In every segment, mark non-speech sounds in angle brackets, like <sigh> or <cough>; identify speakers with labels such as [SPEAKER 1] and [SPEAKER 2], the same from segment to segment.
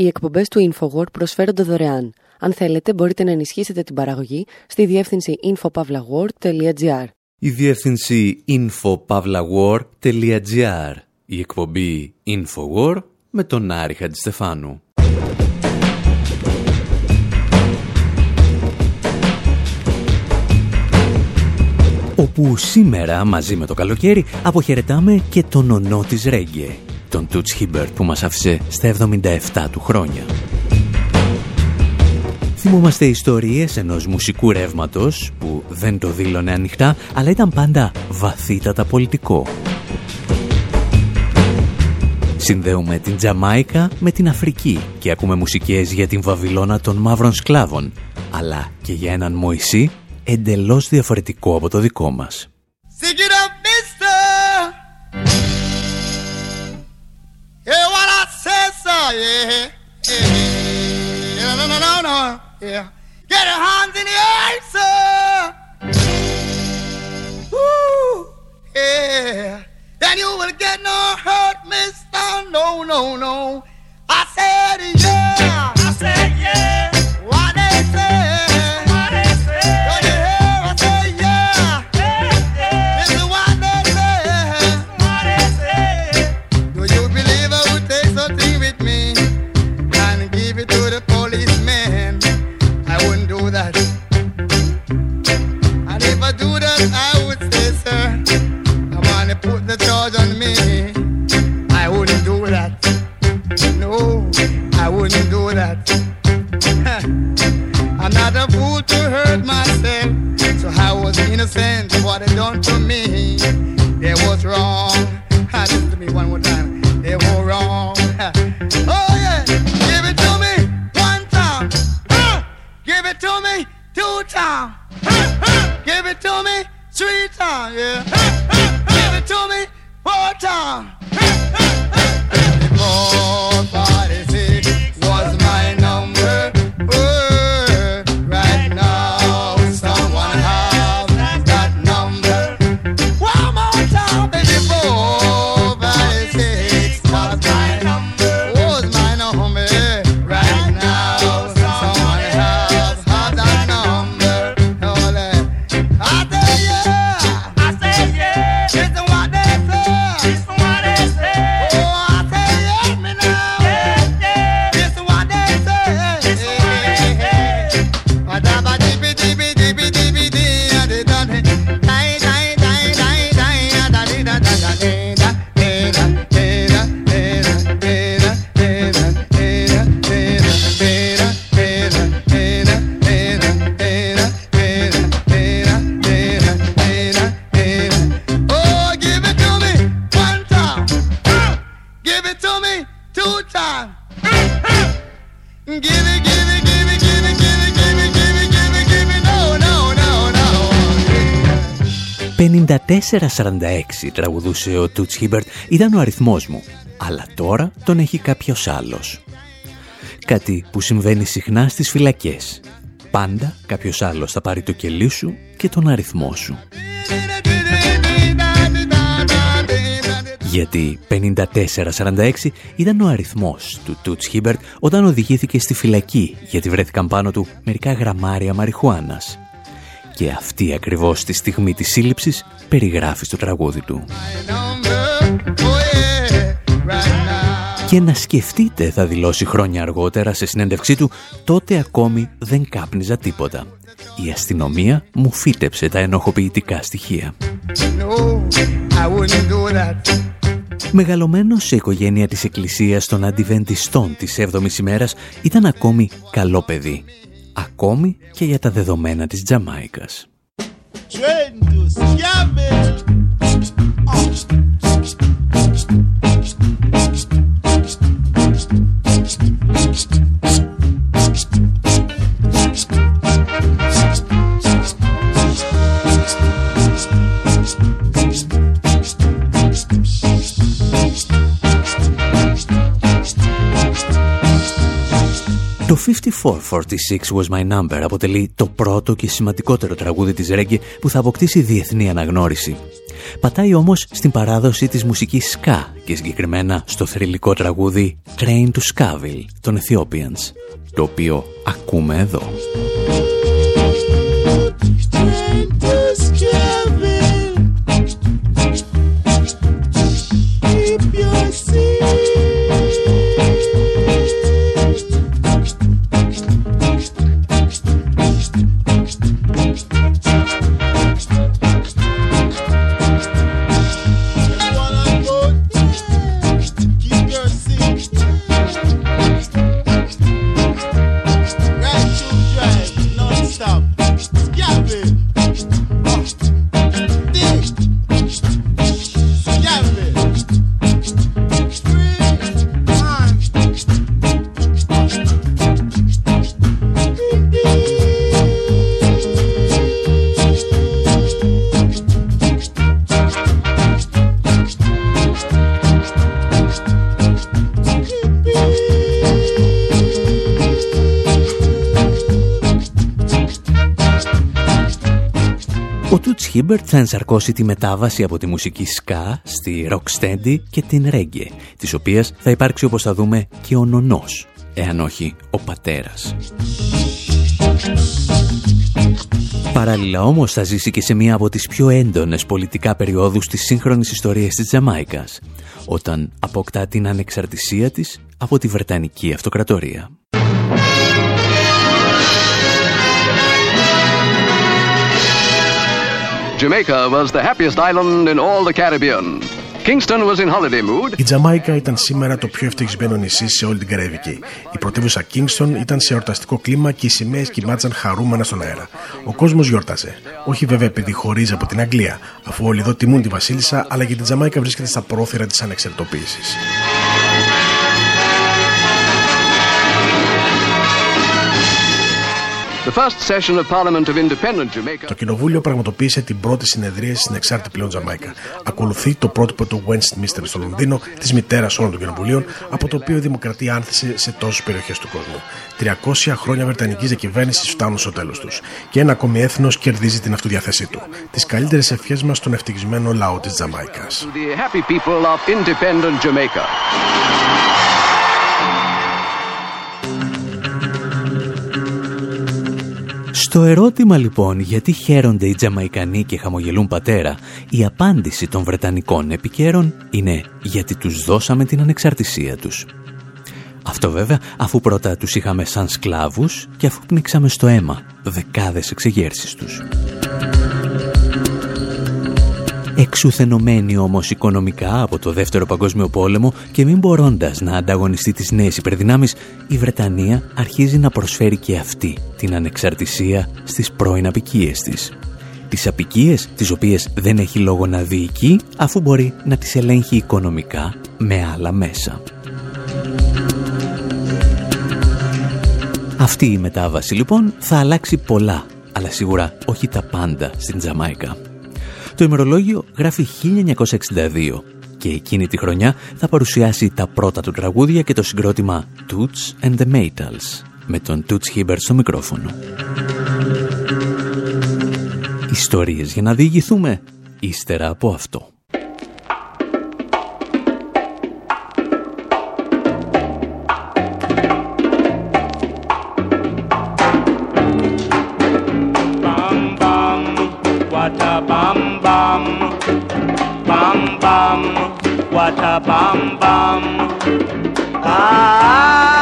[SPEAKER 1] Οι εκπομπές του InfoWord προσφέρονται δωρεάν. Αν θέλετε, μπορείτε να ενισχύσετε την παραγωγή στη διεύθυνση infopavlagor.gr.
[SPEAKER 2] Η διεύθυνση infopavlagor.gr. Η εκπομπή InfoWord με τον Άρη Χατζηστεφάνου. Όπου σήμερα μαζί με το καλοκαίρι αποχαιρετάμε και τον ονό της Ρέγγε, τον Τούτς Χίμπερτ που μας άφησε στα 77 του χρόνια. Θυμόμαστε ιστορίες ενός μουσικού ρεύματος που δεν το δήλωνε ανοιχτά, αλλά ήταν πάντα βαθύτατα πολιτικό. Συνδέουμε την Τζαμάικα με την Αφρική και ακούμε μουσικές για την Βαβυλώνα των μαύρων σκλάβων, αλλά και για έναν Μωυσή εντελώς διαφορετικό από το δικό μας.
[SPEAKER 3] Yeah. no, no, no, no, yeah. Get your hands in the air, sir. Woo, yeah. Then you will get no hurt, mister. No, no, no. I said, yeah. I said, yeah.
[SPEAKER 2] Τραγουδούσε ο Τούτς Χίμπερτ ήταν ο αριθμός μου, αλλά τώρα τον έχει κάποιος άλλος. Κάτι που συμβαίνει συχνά στις φυλακές. Πάντα κάποιος άλλος θα πάρει το κελί σου και τον αριθμό σου. Γιατί 5446 ήταν ο αριθμός του Τούτς Χίμπερτ όταν οδηγήθηκε στη φυλακή γιατί βρέθηκαν πάνω του μερικά γραμμάρια μαριχουάνας. Και αυτή ακριβώς τη στιγμή της σύλληψης περιγράφει στο τραγούδι του. Και να σκεφτείτε, θα δηλώσει χρόνια αργότερα σε συνέντευξή του, τότε ακόμη δεν κάπνιζα τίποτα. Η αστυνομία μου φύτεψε τα ενοχοποιητικά στοιχεία. Μεγαλωμένος σε οικογένεια της εκκλησίας των αντιβεντιστών της 7ης ημέρας, ήταν ακόμη καλό παιδί. Ακόμη και για τα δεδομένα της Τζαμάικας. 5446 Was My Number αποτελεί το πρώτο και σημαντικότερο τραγούδι της Ρέγγι που θα αποκτήσει διεθνή αναγνώριση. Πατάει όμως στην παράδοση της μουσικής ska και συγκεκριμένα στο θρηλυκό τραγούδι Train to Skaville των Ethiopians, το οποίο ακούμε εδώ. Χίμπερτ θα ενσαρκώσει τη μετάβαση από τη μουσική ska στη rocksteady και την reggae, της οποίας θα υπάρξει όπως θα δούμε και ο νονός, εάν όχι ο πατέρας. Παράλληλα όμως θα ζήσει και σε μία από τις πιο έντονες πολιτικά περιόδους της σύγχρονης ιστορίας της Τζαμάικας, όταν αποκτά την ανεξαρτησία της από τη Βρετανική Αυτοκρατορία.
[SPEAKER 4] Jamaica was the happiest island in all the Caribbean. Kingston was in holiday mood.
[SPEAKER 5] Η Τζαμάικα ήταν σήμερα το πιο ευτυχισμένο νησί σε όλη την Καραϊβική. Η πρωτεύουσα Kingston ήταν σε εορταστικό κλίμα και οι σημαίες κοιμάτζαν χαρούμενα στον αέρα. Ο κόσμος γιόρταζε. Όχι βέβαια επειδή χωρίζει από την Αγγλία, αφού όλοι εδώ τιμούν τη Βασίλισσα, αλλά και η Τζαμάικα βρίσκεται στα πρόθυρα της ανεξαρτητοποίηση. Το Κοινοβούλιο πραγματοποίησε την πρώτη συνεδρία στην εξάρτητη πλέον Τζαμάικα. Ακολουθεί το πρότυπο του Westminster στο Λονδίνο, της μητέρας όλων των κοινοβουλίων, από το οποίο η δημοκρατία άνθησε σε τόσες περιοχές του κόσμου. 300 χρόνια Βρετανικής διακυβέρνησης φτάνουν στο τέλος τους. Και ένα ακόμη έθνος κερδίζει την αυτοδιαθέσή του. Τις καλύτερες ευχές μας στον ευτυχισμένο λαό της Τζαμάικας.
[SPEAKER 2] Στο ερώτημα λοιπόν γιατί χαίρονται οι Τζαμαϊκανοί και χαμογελούν πατέρα, η απάντηση των Βρετανικών επικαίρων είναι γιατί τους δώσαμε την ανεξαρτησία τους. Αυτό βέβαια αφού πρώτα τους είχαμε σαν σκλάβους και αφού πνίξαμε στο αίμα δεκάδες εξεγέρσεις τους. Εξουθενωμένη όμως οικονομικά από το Δεύτερο Παγκόσμιο Πόλεμο και μην μπορώντας να ανταγωνιστεί τις νέες υπερδυνάμεις, η Βρετανία αρχίζει να προσφέρει και αυτή την ανεξαρτησία στις πρώην απικίες της. Τις απικίες τις οποίες δεν έχει λόγο να διοικεί αφού μπορεί να τις ελέγχει οικονομικά με άλλα μέσα. Αυτή η μετάβαση λοιπόν θα αλλάξει πολλά, αλλά σίγουρα όχι τα πάντα στην Τζαμάικα. Το ημερολόγιο γράφει 1962 και εκείνη τη χρονιά θα παρουσιάσει τα πρώτα του τραγούδια και το συγκρότημα Toots and the Maytals με τον Toots Hibbert στο μικρόφωνο. Ιστορίες για να διηγηθούμε ύστερα από αυτό. ta bam bam. Ah.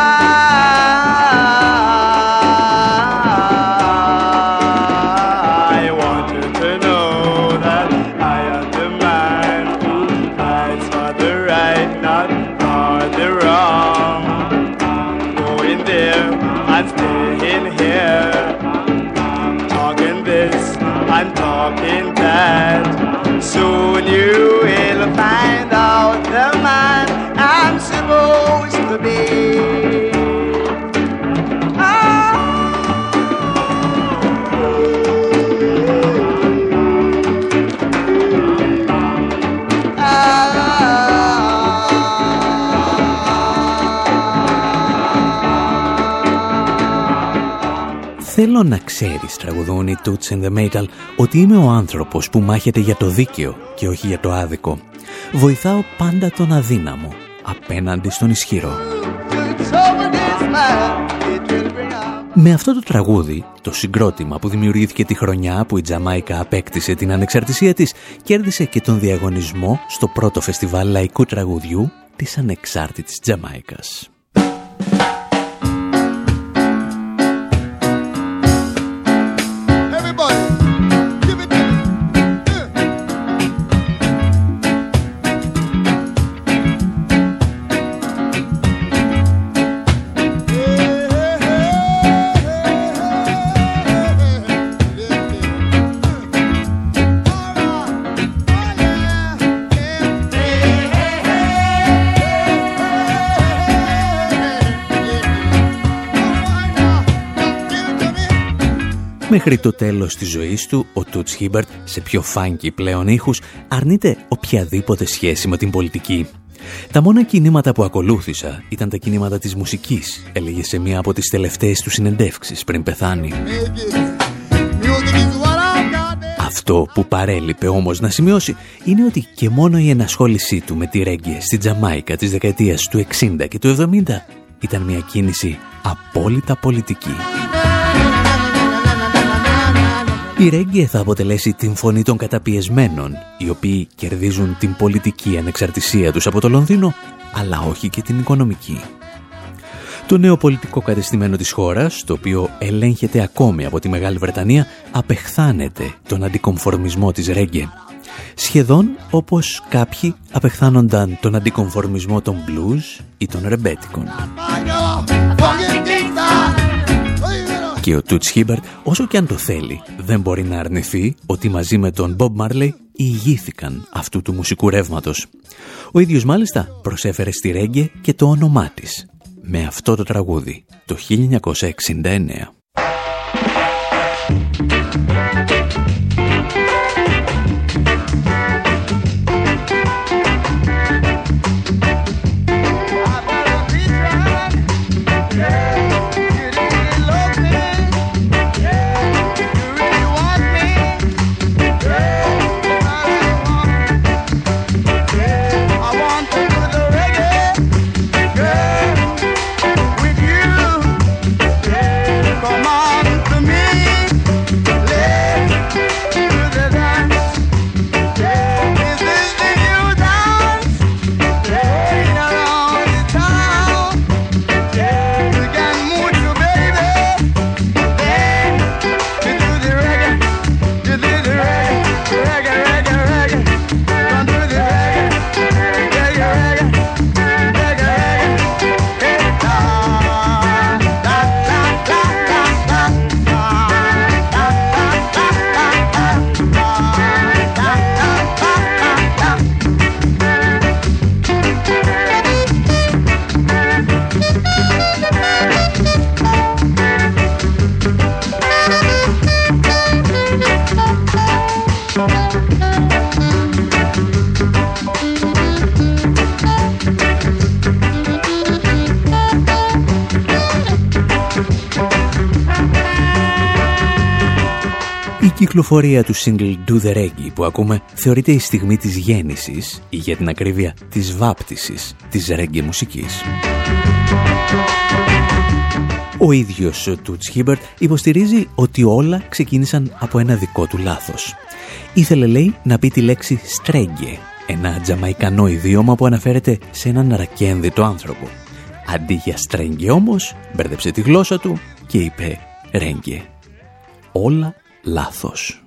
[SPEAKER 2] Θέλω να ξέρεις, τραγουδούν οι Toots and the Metal, ότι είμαι ο άνθρωπος που μάχεται για το δίκαιο και όχι για το άδικο. Βοηθάω πάντα τον αδύναμο, απέναντι στον ισχυρό. Με αυτό το τραγούδι, το συγκρότημα που δημιουργήθηκε τη χρονιά που η Τζαμάικα απέκτησε την ανεξαρτησία της, κέρδισε και τον διαγωνισμό στο πρώτο φεστιβάλ λαϊκού τραγουδιού της ανεξάρτητης Τζαμάικας. Μέχρι το τέλος της ζωής του, ο Τούτς Χίμπερτ, σε πιο funky πλέον ήχους, αρνείται οποιαδήποτε σχέση με την πολιτική. Τα μόνα κινήματα που ακολούθησα ήταν τα κινήματα της μουσικής, έλεγε σε μία από τις τελευταίες του συνεντεύξεις πριν πεθάνει. Αυτό που παρέλειπε όμως να σημειώσει είναι ότι και μόνο η ενασχόλησή του με τη ρέγκε στη Τζαμάικα της δεκαετίας του 60 και του 70 ήταν μια κίνηση απόλυτα πολιτική. Η Ρέγγε θα αποτελέσει την φωνή των καταπιεσμένων, οι οποίοι κερδίζουν την πολιτική ανεξαρτησία τους από το Λονδίνο, αλλά όχι και την οικονομική. Το νέο πολιτικό κατεστημένο της χώρας, το οποίο ελέγχεται ακόμη από τη Μεγάλη Βρετανία, απεχθάνεται τον αντικομφορμισμό της Ρέγγε. Σχεδόν όπως κάποιοι απεχθάνονταν τον αντικομφορμισμό των blues ή των ρεμπέτικων και ο Τούτς Χίμπερτ, όσο και αν το θέλει, δεν μπορεί να αρνηθεί ότι μαζί με τον Μπομπ Μάρλεϊ ηγήθηκαν αυτού του μουσικού ρεύματος. Ο ίδιος μάλιστα προσέφερε στη ρέγκε και το όνομά της, με αυτό το τραγούδι, το 1969. Κυκλοφορία του single Do The Reggae που ακούμε θεωρείται η στιγμή της γέννησης ή για την ακρίβεια της βάπτισης της reggae μουσικής. Ο ίδιος ο Τούτς Χίμπερτ υποστηρίζει ότι όλα ξεκίνησαν από ένα δικό του λάθος. Ήθελε, λέει, να πει τη λέξη «στρέγγε», ένα τζαμαϊκανό ιδίωμα που αναφέρεται σε έναν ρακένδυτο άνθρωπο. Αντί για «στρέγγε» όμως, μπέρδεψε τη γλώσσα του και είπε «ρέγγε». Όλα λάθος.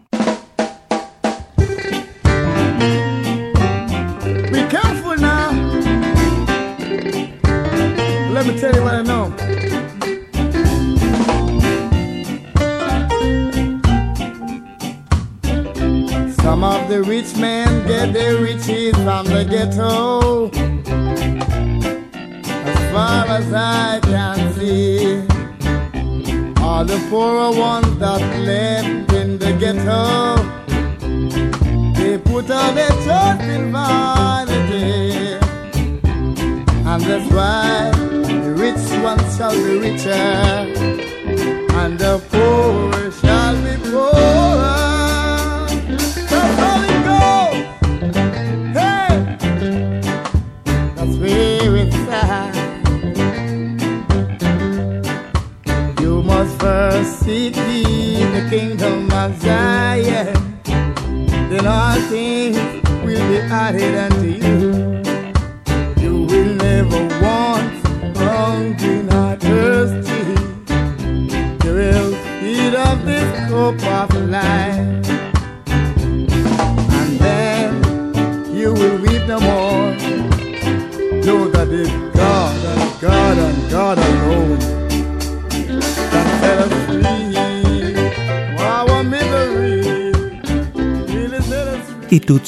[SPEAKER 3] Be careful now. Let me tell you what I know. Some of the rich men get their riches from the ghetto. As far as I can see. are the poorer ones that live they put all their trust in vanity, and that's why the rich one shall be richer, and the poor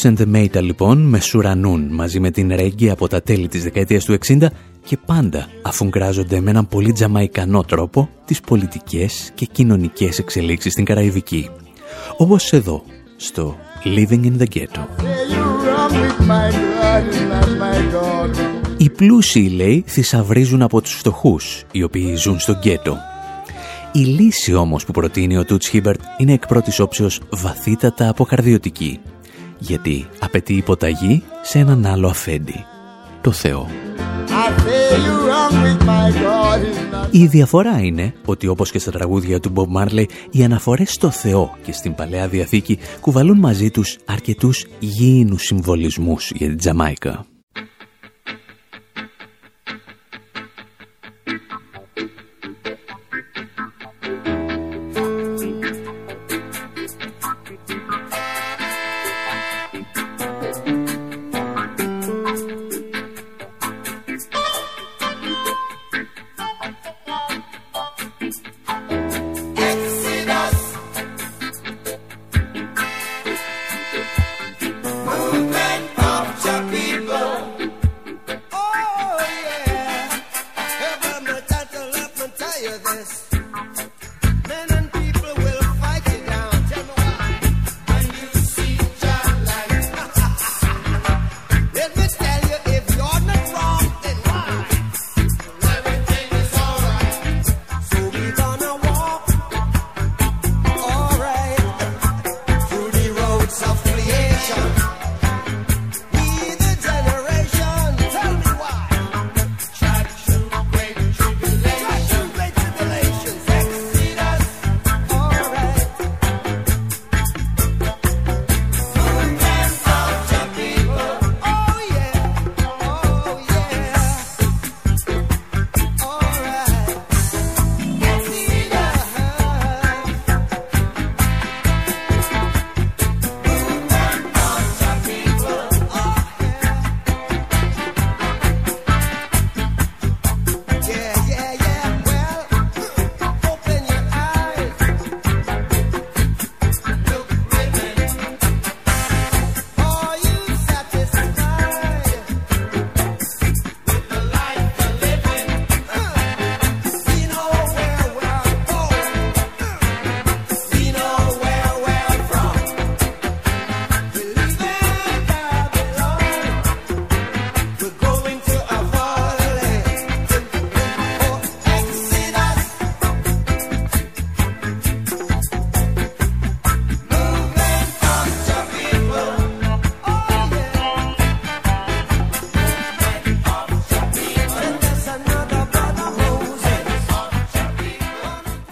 [SPEAKER 3] and
[SPEAKER 2] the Maytals λοιπόν μεσουρανούν μαζί με την ρέγκε από τα τέλη της δεκαετίας του 60 και πάντα αφουγκράζονται με έναν πολύ τζαμαϊκανό τρόπο τις πολιτικές και κοινωνικές εξελίξεις στην Καραϊβική. Όπως εδώ, στο Living in the Ghetto.
[SPEAKER 3] Say you wrong with my God, not my God.
[SPEAKER 2] Οι πλούσιοι, λέει, θησαυρίζουν από τους φτωχούς, οι οποίοι ζουν στο γκέτο. Η λύση όμως που προτείνει ο Τούτς Χίμπερτ είναι εκ πρώτης όψεως βαθύτατα αποκαρδιωτική, γιατί απαιτεί υποταγή σε έναν άλλο αφέντη, το Θεό.
[SPEAKER 3] I say you wrong with my God, not
[SPEAKER 2] Η διαφορά είναι ότι όπως και στα τραγούδια του Bob Marley, οι αναφορές στο Θεό και στην Παλαιά Διαθήκη κουβαλούν μαζί τους αρκετούς γήινους συμβολισμούς για την Τζαμάικα.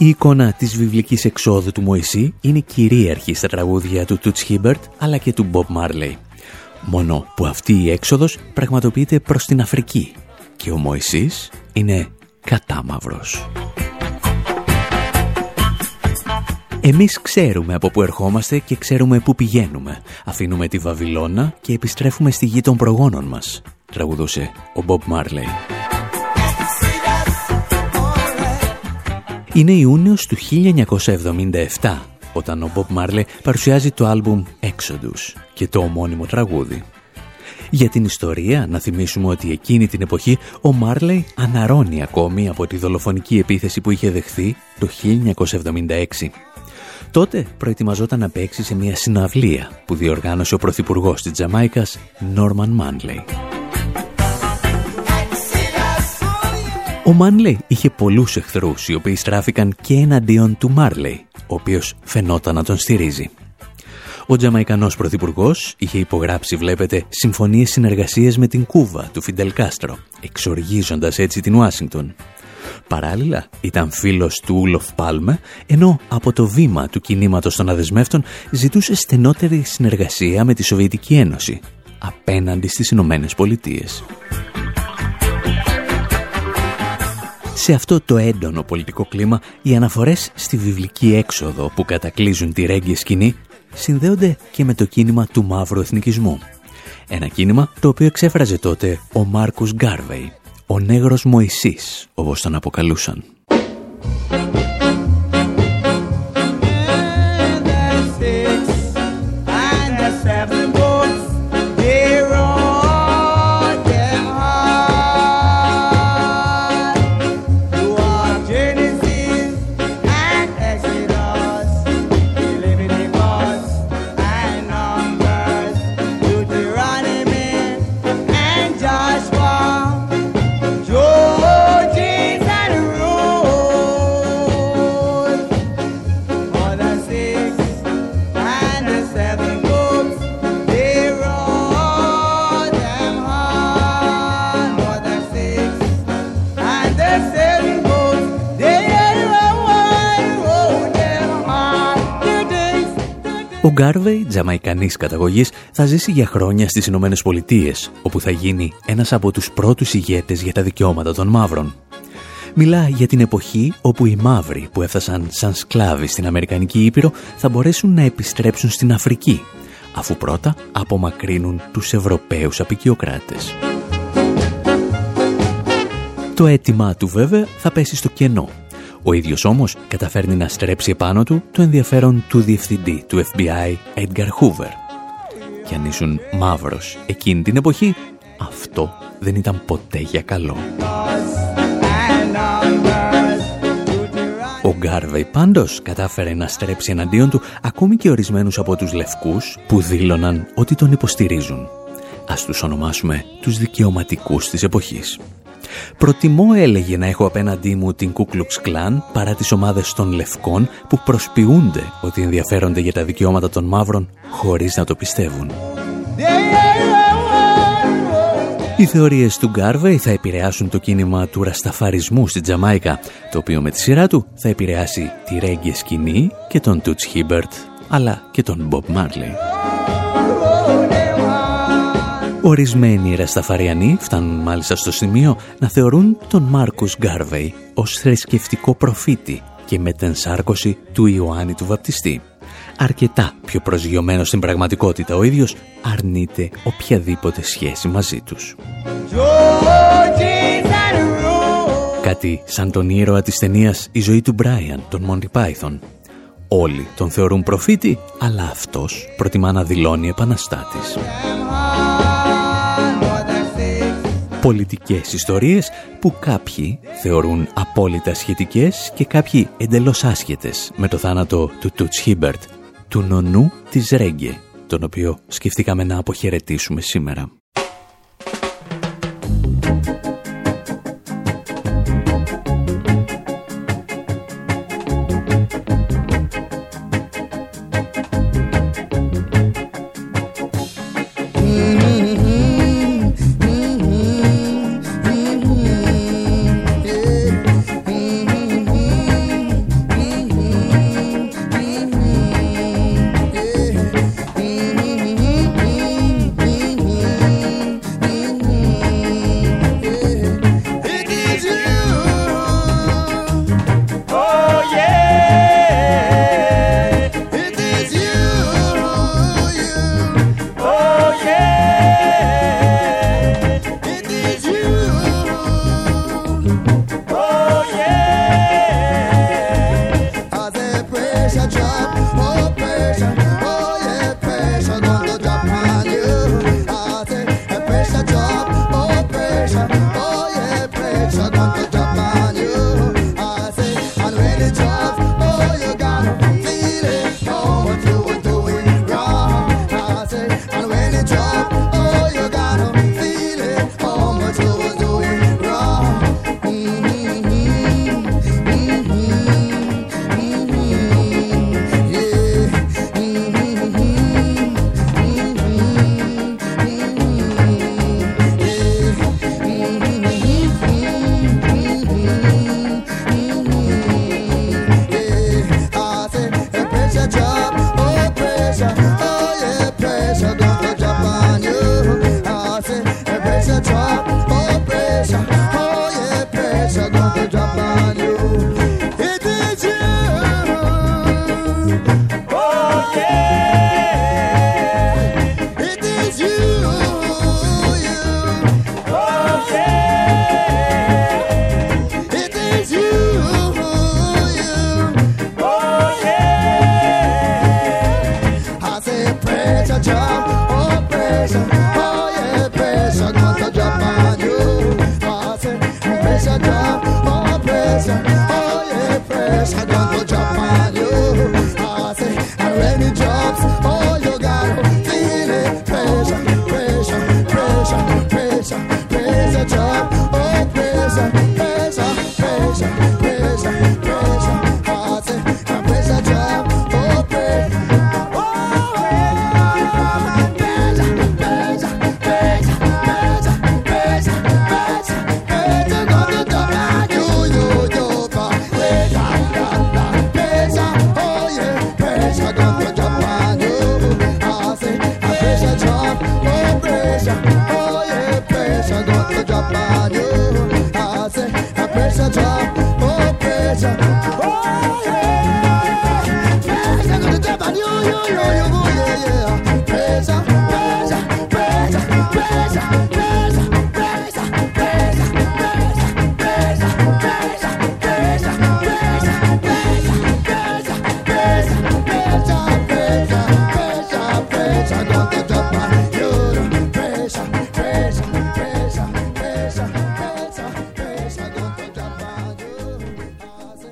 [SPEAKER 2] Η εικόνα της βιβλικής εξόδου του Μωυσή είναι κυρίαρχη στα τραγούδια του Τούτς Χίμπερτ αλλά και του Μπομπ Μάρλεϊ. Μόνο που αυτή η έξοδος πραγματοποιείται προς την Αφρική και ο Μωυσής είναι κατάμαυρος. Εμείς ξέρουμε από πού ερχόμαστε και ξέρουμε πού πηγαίνουμε. Αφήνουμε τη Βαβυλώνα και επιστρέφουμε στη γη των προγόνων μας, τραγουδούσε ο Μπομπ Μάρλεϊ. Είναι Ιούνιος του 1977 όταν ο Bob Marley παρουσιάζει το άλμπουμ Exodus και το ομώνυμο τραγούδι. Για την ιστορία, να θυμίσουμε ότι εκείνη την εποχή ο Μάρλεϊ αναρώνει ακόμη από τη δολοφονική επίθεση που είχε δεχθεί το 1976. Τότε προετοιμαζόταν να παίξει σε μια συναυλία που διοργάνωσε ο πρωθυπουργός της Τζαμάικας, Νόρμαν Μάνλεϊ. Ο Μάνλεϊ είχε πολλούς εχθρούς οι οποίοι στράφηκαν και εναντίον του Μάρλεϊ, ο οποίος φαινόταν να τον στηρίζει. Ο Τζαμαϊκανός Πρωθυπουργός είχε υπογράψει, βλέπετε, συμφωνίες συνεργασίες με την Κούβα του Φιντελ Κάστρο, εξοργίζοντας έτσι την Ουάσιγκτον. Παράλληλα, ήταν φίλος του Ούλοφ Πάλμε, ενώ από το βήμα του κινήματος των αδεσμεύτων ζητούσε στενότερη συνεργασία με τη Σοβιετική Ένωση, απέναντι στις Ηνωμένες Πολιτείες. Σε αυτό το έντονο πολιτικό κλίμα, οι αναφορές στη βιβλική έξοδο που κατακλείζουν τη ρέγγια σκηνή συνδέονται και με το κίνημα του μαύρου εθνικισμού. Ένα κίνημα το οποίο εξέφραζε τότε ο Μάρκους Γκάρβεϊ, ο νέγρος Μωυσής, όπως τον αποκαλούσαν. Ο Γκάρβεϊ, τζαμαϊκανής καταγωγής, θα ζήσει για χρόνια στις Ηνωμένες Πολιτείες, όπου θα γίνει ένας από τους πρώτους ηγέτες για τα δικαιώματα των μαύρων. Μιλά για την εποχή όπου οι μαύροι που έφτασαν σαν σκλάβοι στην Αμερικανική Ήπειρο θα μπορέσουν να επιστρέψουν στην Αφρική, αφού πρώτα απομακρύνουν τους Ευρωπαίους απικιοκράτες. Το αίτημά του βέβαια θα πέσει στο κενό ο ίδιος όμως καταφέρνει να στρέψει επάνω του το ενδιαφέρον του διευθυντή του FBI, Edgar Hoover. Και αν ήσουν μαύρος εκείνη την εποχή, αυτό δεν ήταν ποτέ για καλό. Ο Γκάρβεϊ πάντως κατάφερε να στρέψει εναντίον του ακόμη και ορισμένους από τους λευκούς που δήλωναν ότι τον υποστηρίζουν. Ας τους ονομάσουμε τους δικαιωματικούς της εποχής. Προτιμώ, έλεγε, να έχω απέναντί μου την Ku Klux Klan παρά τις ομάδες των Λευκών που προσποιούνται ότι ενδιαφέρονται για τα δικαιώματα των μαύρων χωρίς να το πιστεύουν. Οι θεωρίες του Γκάρβεϊ θα επηρεάσουν το κίνημα του ρασταφαρισμού στην Τζαμάικα, το οποίο με τη σειρά του θα επηρεάσει τη ρέγκε σκηνή και τον Τούτς Χίμπερτ, αλλά και τον Μπομπ Μάρλεϊ. Ορισμένοι Ρασταφαριανοί φτάνουν μάλιστα στο σημείο να θεωρούν τον Μάρκους Γκάρβεϊ ως θρησκευτικό προφήτη και μετενσάρκωση του Ιωάννη του Βαπτιστή. Αρκετά πιο προσγειωμένος στην πραγματικότητα ο ίδιος αρνείται οποιαδήποτε σχέση μαζί τους. Κάτι σαν τον ήρωα της ταινίας «Η ζωή του Μπράιαν», τον Μόντι Πάιθον. Όλοι τον θεωρούν προφήτη, αλλά αυτός προτιμά να δηλώνει επαναστάτης πολιτικές ιστορίες που κάποιοι θεωρούν απόλυτα σχετικές και κάποιοι εντελώς άσχετες με το θάνατο του Τούτς Χίμπερτ, του νονού της Ρέγγε, τον οποίο σκεφτήκαμε να αποχαιρετήσουμε σήμερα.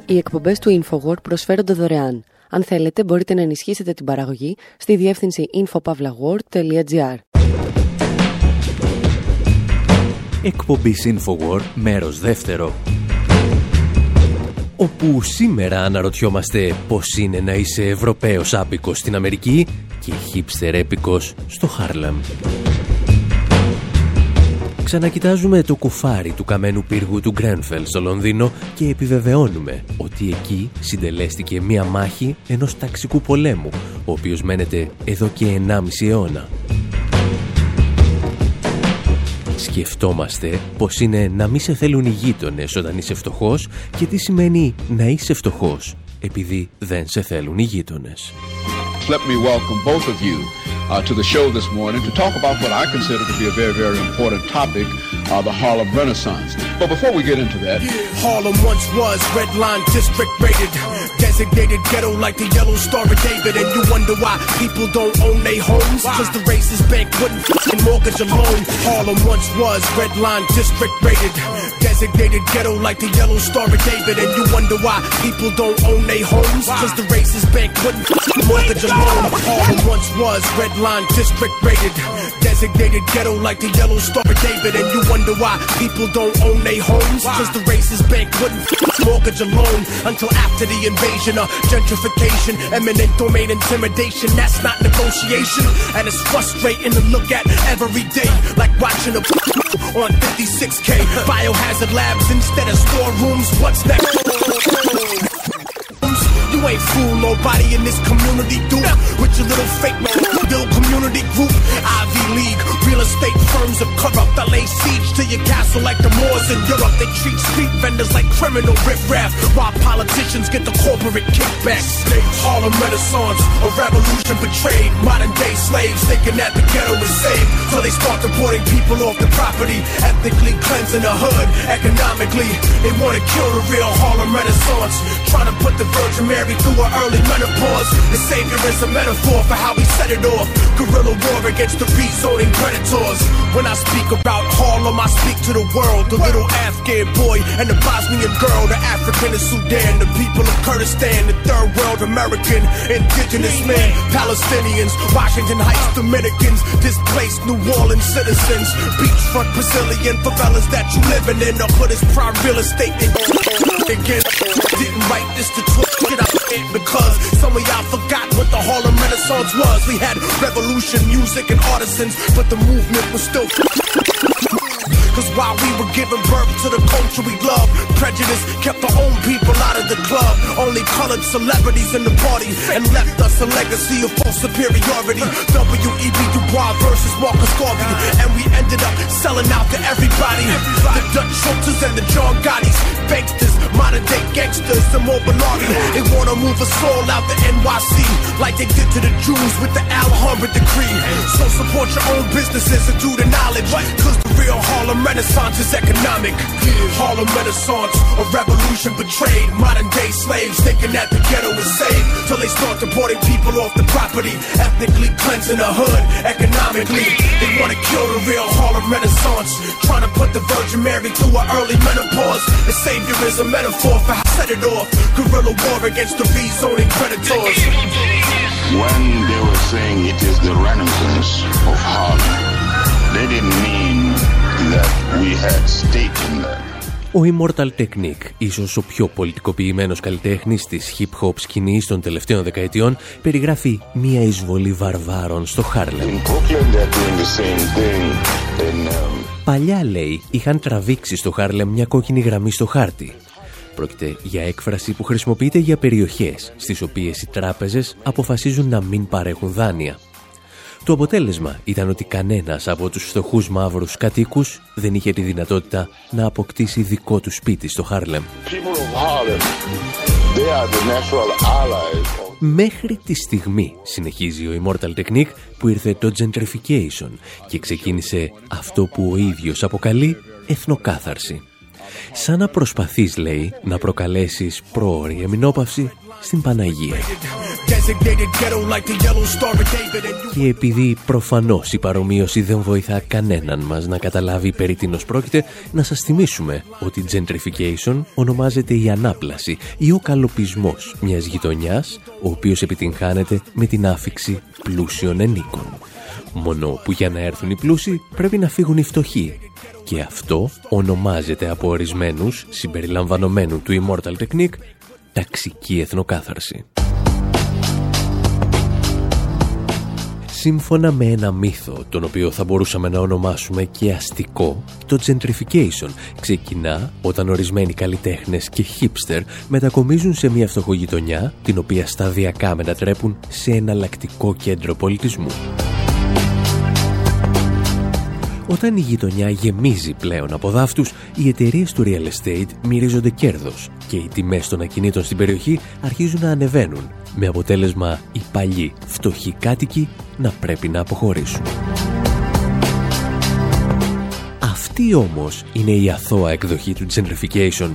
[SPEAKER 1] Οι εκπομπές του InfoWord προσφέρονται δωρεάν. Αν θέλετε μπορείτε να ενισχύσετε την παραγωγή στη διεύθυνση infopavlagor.gr
[SPEAKER 2] Εκπομπή Infowar, μέρος δεύτερο. Όπου σήμερα αναρωτιόμαστε πώς είναι να είσαι Ευρωπαίος άπικος στην Αμερική και χίπστερ έπικος στο Χάρλαμ. Ξανακοιτάζουμε το κουφάρι του καμένου πύργου του Γκρένφελ στο Λονδίνο και επιβεβαιώνουμε ότι εκεί συντελέστηκε μία μάχη ενός ταξικού πολέμου, ο οποίος μένεται εδώ και 1,5 αιώνα. Σκεφτόμαστε πως είναι να μην σε θέλουν οι γείτονες όταν είσαι φτωχός και τι σημαίνει να είσαι φτωχός επειδή δεν σε θέλουν οι γείτονες.
[SPEAKER 6] Let me welcome both of you uh, to the show this morning to talk about what I consider to be a very, very important topic, uh, the Harlem Renaissance. But before we get into that,
[SPEAKER 7] Harlem once was red line district rated, designated ghetto like the yellow star of David. And you wonder why people don't own their homes? Cause the racist bank wouldn't f***ing mortgage a loan. Harlem once was red line district rated, designated ghetto like the yellow star of David. And you wonder why people don't own their homes? Cause the racist bank wouldn't f***ing mortgage a loan. Harlem once was red line district rated, designated ghetto like the yellow star of David. And you wonder why people don't own their homes? Cause the racist bank wouldn't mortgage a loan until after the invasion of gentrification, eminent domain intimidation. That's not negotiation, and it's frustrating to look at every day, like watching a <laughs> on 56k biohazard labs instead of storerooms. What's next? You ain't fool nobody in this community, dude. With your little fake man, little community group, Ivy League, real estate firms are corrupt. I lay siege to your castle like the Moors in Europe. They treat street vendors like criminal riffraff, while politicians get the corporate kickbacks. Harlem Renaissance, a revolution betrayed. Modern day slaves thinking that the ghetto is saved, so they start deporting people off the property, ethnically cleansing the hood. Economically, they want to kill the real Harlem Renaissance, trying to put the Virgin Mary through her early menopause. The savior is a metaphor for how we set it off. Guerrilla war against the rezoning predators. When I speak about Harlem, I speak to the world. The little Afghan boy and the Bosnian girl, the African of Sudan, the people of Kurdistan, the third world American, indigenous men, Palestinians, Washington Heights Dominicans, displaced New Orleans citizens, beachfront Brazilian favelas that you living in. The hood is prime real estate. And again, didn't write this to out because some of y'all forgot what the Harlem Renaissance was. We had revolution, music, and artisans, but the movement was still. Cause while we were giving birth to the culture we love, prejudice kept our own people out of the club. only colored celebrities in the party, and left us a legacy of false superiority. W.E.B. Du Bois versus Marcus Garvey, and we ended up selling out to everybody. The Dutch Schultzes and the John Gotti's, banksters, modern day gangsters, and more Bernardi. They wanna move us all out the NYC, like they did to the Jews with the Alhambra decree. So support your own businesses and do the knowledge, cause the real Harlem Renaissance is economic. Harlem Renaissance, a revolution betrayed. Modern day slaves thinking that the ghetto is safe, till they start deporting people off the property, ethnically cleansing the hood, economically. They wanna kill the real Harlem Renaissance, trying to put the Virgin Mary to her early menopause. The savior is a metaphor for how set it off. Guerrilla war against the rezoning predators.
[SPEAKER 8] When they were saying it is the renaissance of Harlem, they didn't mean that we had stake in that.
[SPEAKER 2] Ο Immortal Technique, ίσως ο πιο πολιτικοποιημένος καλλιτέχνης της hip-hop σκηνής των τελευταίων δεκαετιών, περιγράφει μία εισβολή βαρβάρων στο Χάρλεμ.
[SPEAKER 8] In Brooklyn, they're doing the same thing. In, um,
[SPEAKER 2] Παλιά, λέει, είχαν τραβήξει στο Χάρλεμ μια κόκκινη γραμμή στο χάρτη. Πρόκειται για έκφραση που χρησιμοποιείται για περιοχές στις οποίες οι τράπεζες αποφασίζουν να μην παρέχουν δάνεια. Το αποτέλεσμα ήταν ότι κανένας από τους φτωχούς μαύρους κατοίκους δεν είχε τη δυνατότητα να αποκτήσει δικό του σπίτι στο Χάρλεμ.
[SPEAKER 8] people of Harlem, they are the natural allies of
[SPEAKER 2] Μέχρι τη στιγμή, συνεχίζει ο Immortal Technique, που ήρθε το gentrification και ξεκίνησε αυτό που ο ίδιος αποκαλεί εθνοκάθαρση. Σαν να προσπαθείς, λέει, να προκαλέσεις πρόωρη εμεινόπαυση στην Παναγία.
[SPEAKER 7] Designated ghetto like the Yellow Star of David, and you
[SPEAKER 2] Και επειδή προφανώς η παρομοίωση δεν βοηθά κανέναν μας να καταλάβει περί τίνος πρόκειται, να σας θυμίσουμε ότι gentrification ονομάζεται η ανάπλαση ή ο καλοπισμός μιας γειτονιάς, ο οποίος επιτυγχάνεται με την άφηξη πλούσιων ενίκων. Μόνο που για να έρθουν οι πλούσιοι πρέπει να φύγουν οι φτωχοί. Και αυτό ονομάζεται από ορισμένους, συμπεριλαμβανομένου του Immortal Technique, ταξική εθνοκάθαρση. Σύμφωνα με ένα μύθο, τον οποίο θα μπορούσαμε να ονομάσουμε και αστικό, το gentrification ξεκινά όταν ορισμένοι καλλιτέχνες και hipster μετακομίζουν σε μια φτωχογειτονιά, την οποία σταδιακά μετατρέπουν σε εναλλακτικό κέντρο πολιτισμού. Όταν η γειτονιά γεμίζει πλέον από δάφτους, οι εταιρείες του real estate μυρίζονται κέρδος και οι τιμές των ακινήτων στην περιοχή αρχίζουν να ανεβαίνουν, με αποτέλεσμα οι παλιοί φτωχοί κάτοικοι να πρέπει να αποχωρήσουν. Αυτή όμως είναι η αθώα εκδοχή του gentrification.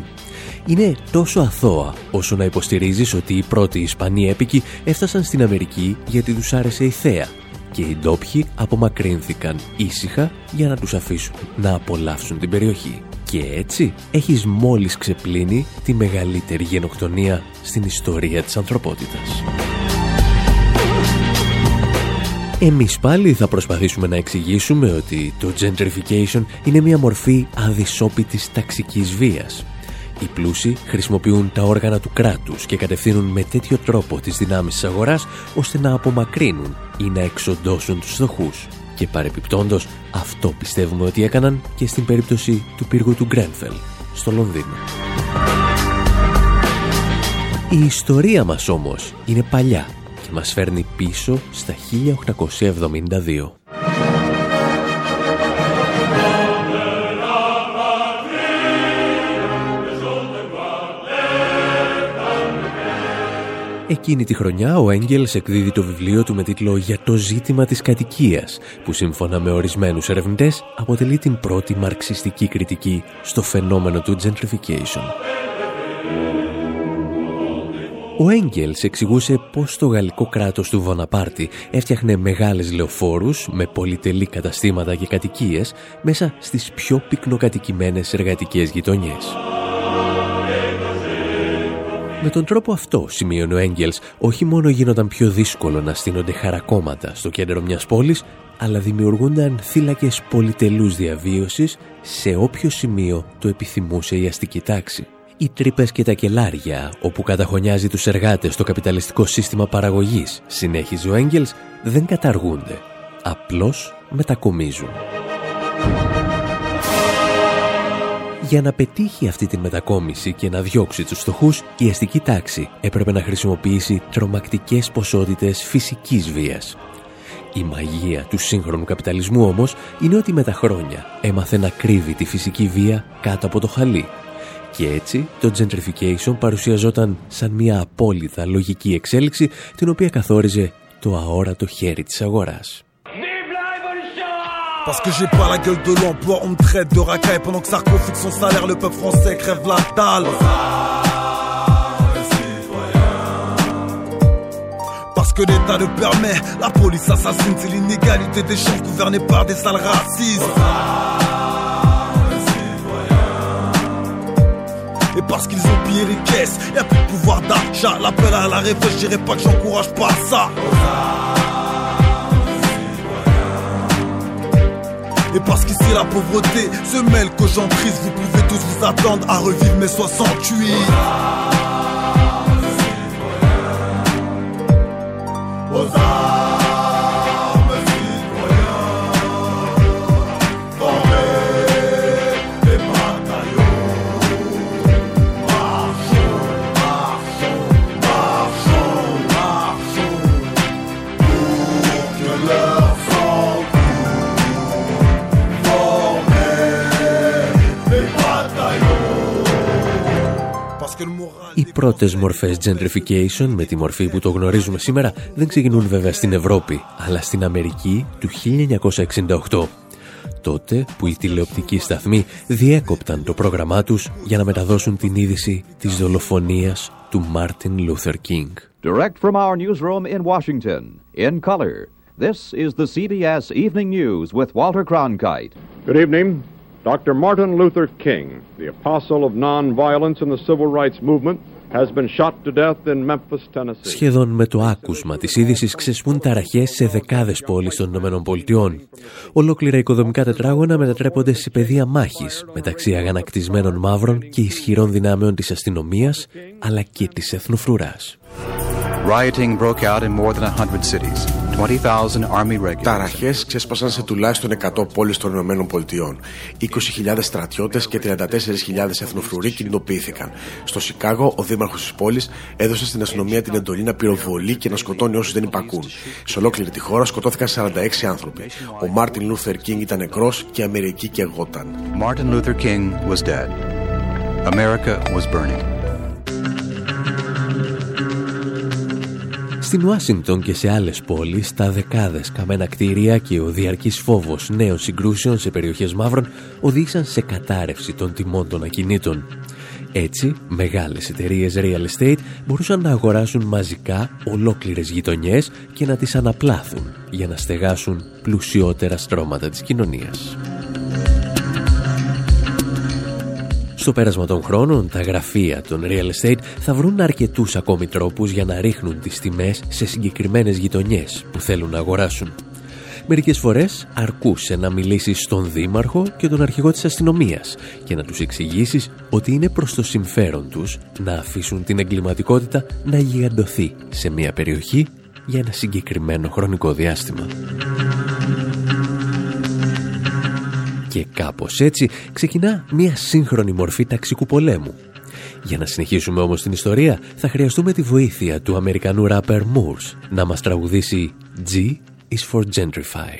[SPEAKER 2] Είναι τόσο αθώα όσο να υποστηρίζεις ότι οι πρώτοι Ισπανοί έπικοι έφτασαν στην Αμερική γιατί τους άρεσε η θέα και οι ντόπιοι απομακρύνθηκαν ήσυχα για να τους αφήσουν να απολαύσουν την περιοχή. Και έτσι έχεις μόλις ξεπλύνει τη μεγαλύτερη γενοκτονία στην ιστορία της ανθρωπότητας. Εμείς πάλι θα προσπαθήσουμε να εξηγήσουμε ότι το gentrification είναι μια μορφή αδυσόπιτης ταξικής βίας. Οι πλούσιοι χρησιμοποιούν τα όργανα του κράτους και κατευθύνουν με τέτοιο τρόπο τις δυνάμεις της αγοράς ώστε να απομακρύνουν ή να εξοντώσουν τους φτωχούς. Και παρεπιπτόντος αυτό πιστεύουμε ότι έκαναν και στην περίπτωση του πύργου του Γκρένφελ στο Λονδίνο. Η ιστορία μας όμως είναι παλιά και μας φέρνει πίσω στα 1872. Εκείνη τη χρονιά ο Έγγελς εκδίδει το βιβλίο του με τίτλο «Για το ζήτημα της κατοικίας», που σύμφωνα με ορισμένους ερευνητές αποτελεί την πρώτη μαρξιστική κριτική στο φαινόμενο του gentrification. Ο Έγγελς εξηγούσε πως το γαλλικό κράτος του Βοναπάρτη έφτιαχνε μεγάλες λεωφόρους με πολυτελή καταστήματα και κατοικίες μέσα στις πιο πυκνοκατοικημένες εργατικές γειτονιές. Με τον τρόπο αυτό, σημείωνε ο Έγγελς, όχι μόνο γίνονταν πιο δύσκολο να στείνονται χαρακόμματα στο κέντρο μιας πόλης, αλλά δημιουργούνταν θύλακες πολυτελούς διαβίωσης σε όποιο σημείο το επιθυμούσε η αστική τάξη. Οι τρύπες και τα κελάρια, όπου καταχωνιάζει τους εργάτες το καπιταλιστικό σύστημα παραγωγής, συνέχιζε ο Έγγελς, δεν καταργούνται. Απλώς μετακομίζουν. Για να πετύχει αυτή τη μετακόμιση και να διώξει τους φτωχούς, η αστική τάξη έπρεπε να χρησιμοποιήσει τρομακτικές ποσότητες φυσικής βίας. Η μαγεία του σύγχρονου καπιταλισμού όμως είναι ότι με τα χρόνια έμαθε να κρύβει τη φυσική βία κάτω από το χαλί. Και έτσι το gentrification παρουσιαζόταν σαν μια απόλυτα λογική εξέλιξη την οποία καθόριζε το αόρατο χέρι της αγοράς.
[SPEAKER 9] Parce que j'ai pas la gueule de l'emploi, on me traite de racaille pendant que Sarko fixe son salaire, le peuple français crève la dalle. Parce que l'État le permet, la police assassine, c'est l'inégalité des chances gouvernée par des sales racistes. Et parce qu'ils ont pillé les caisses, y a plus de pouvoir d'achat. L'appel à la révolte, je dirais pas que j'encourage pas ça. Et parce qu'ici la pauvreté se mêle que j'en prise, vous pouvez tous vous attendre à revivre mes 68. Aux
[SPEAKER 2] πρώτες μορφές gentrification με τη μορφή που το γνωρίζουμε σήμερα δεν ξεκινούν βέβαια στην Ευρώπη, αλλά στην Αμερική του 1968. Τότε που οι τηλεοπτικοί σταθμοί διέκοπταν το πρόγραμμά τους για να μεταδώσουν την είδηση της δολοφονίας του Μάρτιν Λούθερ Κίνγκ.
[SPEAKER 10] Direct from our newsroom in Washington, in color, this is the CBS Evening News with Walter Cronkite.
[SPEAKER 11] Good evening. Dr. Martin Luther King, the apostle of nonviolence in the civil rights movement, has been shot to death in Memphis, Tennessee.
[SPEAKER 2] Σχεδόν με το άκουσμα της είδησης ξεσπούν ταραχές σε δεκάδες πόλεις των ΗΠΑ. Ολόκληρα οικοδομικά τετράγωνα μετατρέπονται σε πεδία μάχης μεταξύ αγανακτισμένων μαύρων και ισχυρών δυνάμεων της αστυνομίας αλλά και της εθνοφρουράς.
[SPEAKER 12] Rioting broke out in more than 100 cities. 20,000 Army regulars.
[SPEAKER 5] Ταραχές ξέσπασαν σε τουλάχιστον 100 πόλεις των Ηνωμένων Πολιτειών. 20.000 στρατιώτες και 34.000 εθνοφρουροί κινητοποιήθηκαν. Στο Σικάγο, ο δήμαρχος της πόλης έδωσε στην αστυνομία την εντολή να πυροβολεί και να σκοτώνει όσους δεν υπακούν. Σε ολόκληρη τη χώρα σκοτώθηκαν 46 άνθρωποι. Ο Μάρτιν Λούθερ Κίνγκ ήταν νεκρός και η Αμερική καιγόταν.
[SPEAKER 12] Martin Luther King was dead. America was burning.
[SPEAKER 2] Στην Ουάσιγκτον και σε άλλες πόλεις, τα δεκάδες καμένα κτίρια και ο διαρκής φόβος νέων συγκρούσεων σε περιοχές μαύρων οδήγησαν σε κατάρρευση των τιμών των ακινήτων. Έτσι, μεγάλες εταιρείες real estate μπορούσαν να αγοράσουν μαζικά ολόκληρες γειτονιές και να τις αναπλάθουν για να στεγάσουν πλουσιότερα στρώματα της κοινωνίας. Στο πέρασμα των χρόνων, τα γραφεία των real estate θα βρουν αρκετούς ακόμη τρόπους για να ρίχνουν τις τιμές σε συγκεκριμένες γειτονιές που θέλουν να αγοράσουν. Μερικές φορές αρκούσε να μιλήσεις στον δήμαρχο και τον αρχηγό της αστυνομίας και να τους εξηγήσεις ότι είναι προς το συμφέρον τους να αφήσουν την εγκληματικότητα να γιγαντωθεί σε μια περιοχή για ένα συγκεκριμένο χρονικό διάστημα. Και κάπως έτσι ξεκινά μια σύγχρονη μορφή ταξικού πολέμου. Για να συνεχίσουμε όμως την ιστορία θα χρειαστούμε τη βοήθεια του Αμερικανού ράπερ Moors να μας τραγουδήσει G is for Gentrify.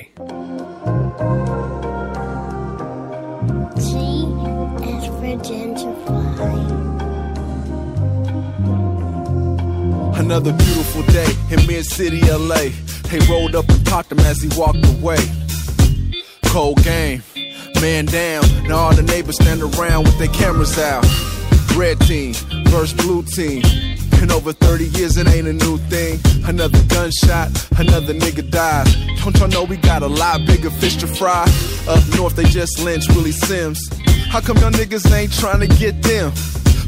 [SPEAKER 13] G is for gentrify.
[SPEAKER 9] Another beautiful day in mid city LA. They rolled up and popped him as he walked away. Cold game, man down. Now all the neighbors stand around with their cameras out. Red team versus blue team. In over 30 years, it ain't a new thing. Another gunshot, another nigga dies. Don't y'all know we got a lot bigger fish to fry? Up north, they just lynched Willie Sims. How come y'all niggas ain't trying to get them?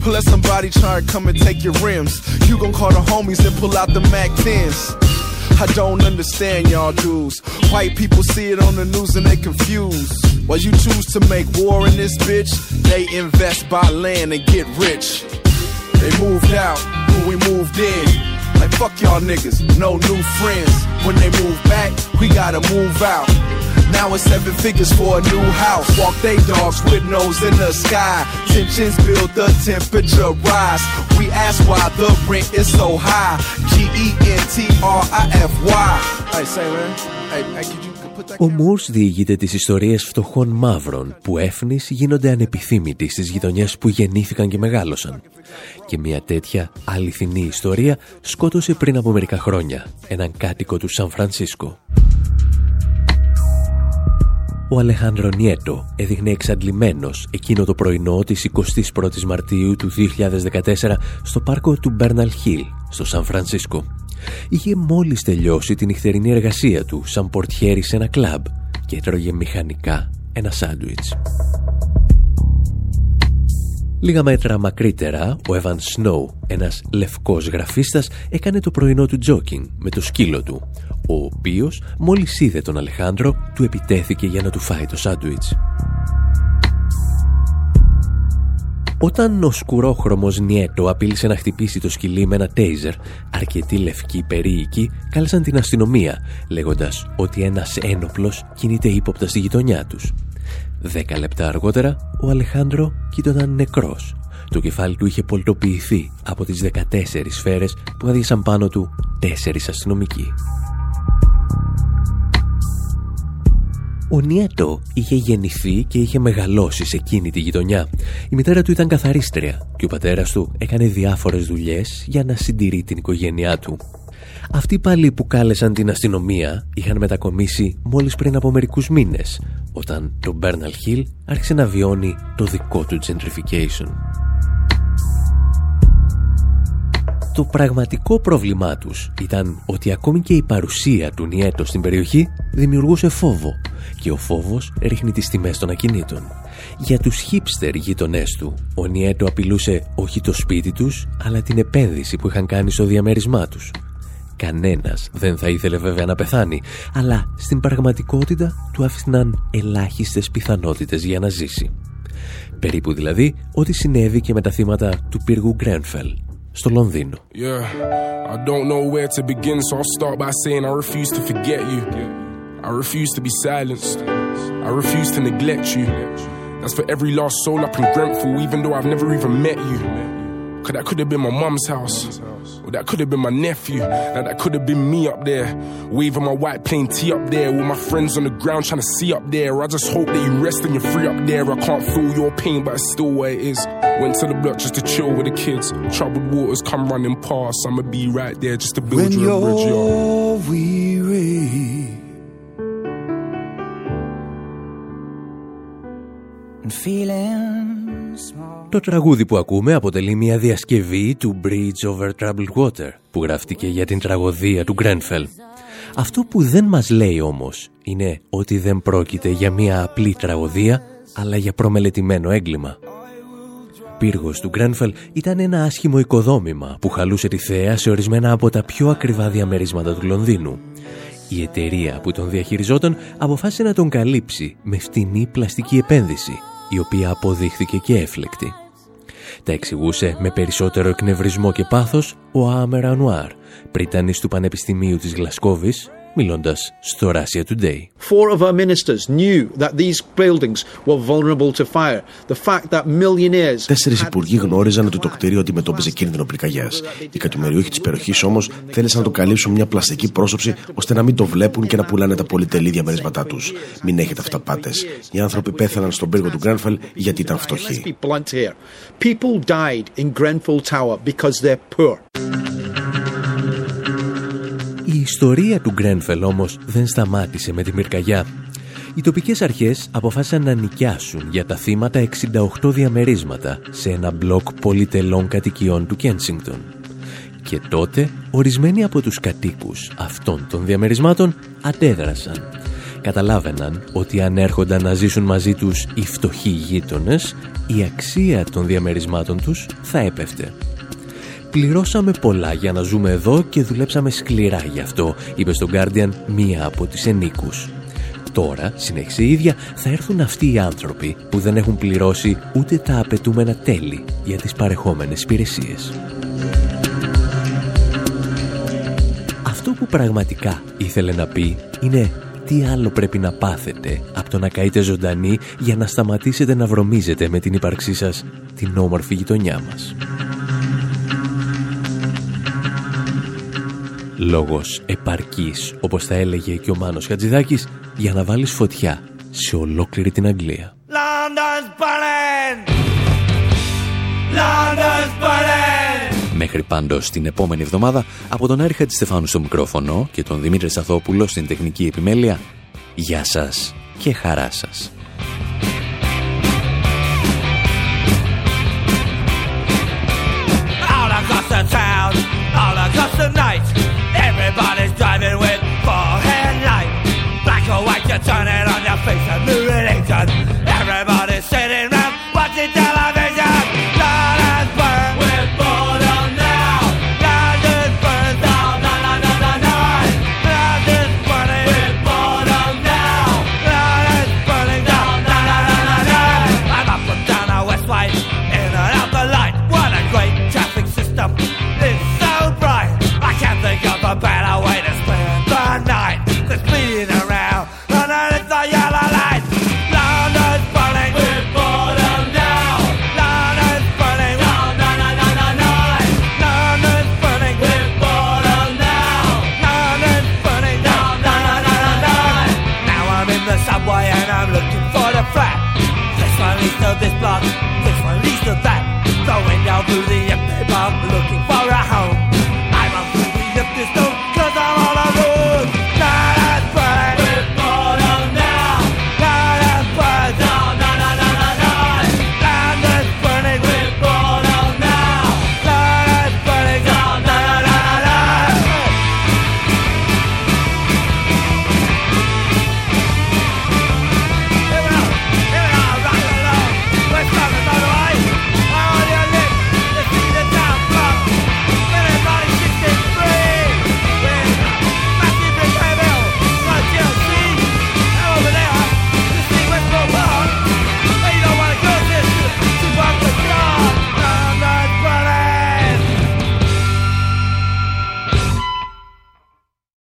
[SPEAKER 9] Let somebody try to come and take your rims. You gon' call the homies and pull out the Mac 10s. I don't understand y'all dudes. White people see it on the news and they confused. While you choose to make war in this bitch, they invest, buy land and get rich. They moved out we moved in. Fuck y'all niggas, no new friends. When they move back, we gotta move out. Now it's seven figures for a new house. Walk they dogs with nose in the sky. Tensions build, the temperature rise. We ask why the rent is so high. G E N T R I F Y. Hey, say man. Hey, hey, could you?
[SPEAKER 2] Ο Μούρς διηγείται τις ιστορίες φτωχών μαύρων που έφνης γίνονται ανεπιθύμητοι στις γειτονιές που γεννήθηκαν και μεγάλωσαν. Και μια τέτοια αληθινή ιστορία σκότωσε πριν από μερικά χρόνια έναν κάτοικο του Σαν Φρανσίσκο. Ο Αλεχάνδρο Νιέτο έδειχνε εξαντλημένος εκείνο το πρωινό της 21ης Μαρτίου του 2014 στο πάρκο του Μπέρναλ Χιλ, στο Σαν Φρανσίσκο. Είχε μόλις τελειώσει την νυχτερινή εργασία του σαν πορτιέρι σε ένα κλαμπ και έτρωγε μηχανικά ένα σάντουιτς. Λίγα μέτρα μακρύτερα, ο Evan Snow, ένας λευκός γραφίστας, έκανε το πρωινό του τζόκινγκ με το σκύλο του, ο οποίος μόλις είδε τον Αλεχάνδρο, του επιτέθηκε για να του φάει το σάντουιτς. Όταν ο σκουρόχρωμος Νιέτο απείλησε να χτυπήσει το σκυλί με ένα τέιζερ, αρκετοί λευκοί περίοικοι κάλεσαν την αστυνομία, λέγοντας ότι ένας ένοπλος κινείται ύποπτα στη γειτονιά τους. Δέκα λεπτά αργότερα, ο Αλεχάνδρο κοίτονταν νεκρός. Το κεφάλι του είχε πολτοποιηθεί από τις 14 σφαίρες που άδειασαν πάνω του τέσσερις αστυνομικοί. Ο Νιέτο είχε γεννηθεί και είχε μεγαλώσει σε εκείνη τη γειτονιά. Η μητέρα του ήταν καθαρίστρια και ο πατέρας του έκανε διάφορες δουλειές για να συντηρεί την οικογένειά του. Αυτοί πάλι που κάλεσαν την αστυνομία είχαν μετακομίσει μόλις πριν από μερικούς μήνες, όταν το Bernal Hill άρχισε να βιώνει το δικό του gentrification. Το πραγματικό πρόβλημά τους ήταν ότι ακόμη και η παρουσία του Νιέτο στην περιοχή δημιουργούσε φόβο και ο φόβος ρίχνει τις τιμές των ακινήτων. Για τους χίπστερ γείτονές του, ο Νιέτο απειλούσε όχι το σπίτι τους, αλλά την επένδυση που είχαν κάνει στο διαμέρισμά τους. Κανένας δεν θα ήθελε βέβαια να πεθάνει, αλλά στην πραγματικότητα του άφηναν ελάχιστες πιθανότητες για να ζήσει. Περίπου δηλαδή ό,τι συνέβη και με τα θύματα του πύργου Γκρένφελ στο Λονδίνο.
[SPEAKER 14] Yeah, I don't know where to begin, so I'll start by saying I refuse to forget you. I refuse to be silenced. I refuse to neglect you. That's for every lost soul up in Grenfell, even though I've never even met you. Cause that could have been my mum's house. Or that could have been my nephew. Now that could have been me up there. Waving my white plain tee up there. With my friends on the ground trying to see up there. I just hope that you rest and you're free up there. I can't feel your pain, but it's still where it is. Went to the block just to chill with the kids. Troubled waters come running past. I'ma be right there just to build
[SPEAKER 15] When
[SPEAKER 14] you a bridge, yo.
[SPEAKER 15] you're weary
[SPEAKER 2] Το τραγούδι που ακούμε αποτελεί μια διασκευή του Bridge Over Troubled Water που γράφτηκε για την τραγωδία του Γκρένφελ. Αυτό που δεν μας λέει όμως είναι ότι δεν πρόκειται για μια απλή τραγωδία αλλά για προμελετημένο έγκλημα. Πύργος του Γκρένφελ ήταν ένα άσχημο οικοδόμημα που χαλούσε τη θέα σε ορισμένα από τα πιο ακριβά διαμερίσματα του Λονδίνου. Η εταιρεία που τον διαχειριζόταν αποφάσισε να τον καλύψει με φτηνή πλαστική επένδυση, η οποία αποδείχθηκε και έφλεκτη. Τα εξηγούσε με περισσότερο εκνευρισμό και πάθος ο Άμερ Ανουάρ, πρίτανης του Πανεπιστημίου της Γλασκόβης, μιλώντας στο Russia Today.
[SPEAKER 16] Four of our ministers knew that these buildings were vulnerable to fire. The fact that millionaires.
[SPEAKER 5] Τέσσερις υπουργοί γνώριζαν ότι το κτίριο αντιμετώπιζε κίνδυνο πυρκαγιάς. Οι κατημεριούχοι της περιοχής όμως θέλησαν να το καλύψουν μια πλαστική πρόσωψη ώστε να μην το βλέπουν και να πουλάνε τα πολυτελή διαμερίσματά τους. Μην έχετε αυταπάτες. Οι άνθρωποι πέθαναν στον πύργο του Γκρένφελ γιατί ήταν φτωχοί.
[SPEAKER 16] Let's be blunt here. People died in Grenfell Tower because they're poor.
[SPEAKER 2] Η ιστορία του Γκρένφελ όμως δεν σταμάτησε με τη μυρκαγιά. Οι τοπικές αρχές αποφάσισαν να νοικιάσουν για τα θύματα 68 διαμερίσματα σε ένα μπλοκ πολυτελών κατοικιών του Κένσιγκτον. Και τότε ορισμένοι από τους κατοίκους αυτών των διαμερισμάτων αντέδρασαν. Καταλάβαιναν ότι αν έρχονταν να ζήσουν μαζί τους οι φτωχοί γείτονες, η αξία των διαμερισμάτων τους θα έπεφτε. Πληρώσαμε πολλά για να ζούμε εδώ και δουλέψαμε σκληρά γι' αυτό, είπε στον Guardian μία από τις ενίκους. Τώρα, συνέχισε η ίδια, θα έρθουν αυτοί οι άνθρωποι που δεν έχουν πληρώσει ούτε τα απαιτούμενα τέλη για τις παρεχόμενες υπηρεσίες. Αυτό που πραγματικά ήθελε να πει είναι τι άλλο πρέπει να πάθετε από το να καείτε ζωντανή για να σταματήσετε να βρωμίζετε με την ύπαρξή σας την όμορφη γειτονιά μας. Λόγος επαρκής, όπως θα έλεγε και ο Μάνος Χατζηδάκης, για να βάλεις φωτιά σε ολόκληρη την Αγγλία.
[SPEAKER 3] London's burning! London's burning!
[SPEAKER 2] Μέχρι πάντως την επόμενη εβδομάδα, από τον Άρη Στεφάνου στο μικρόφωνο και τον Δημήτρη Σαθόπουλο στην τεχνική επιμέλεια, γεια σας και χαρά σας. turn it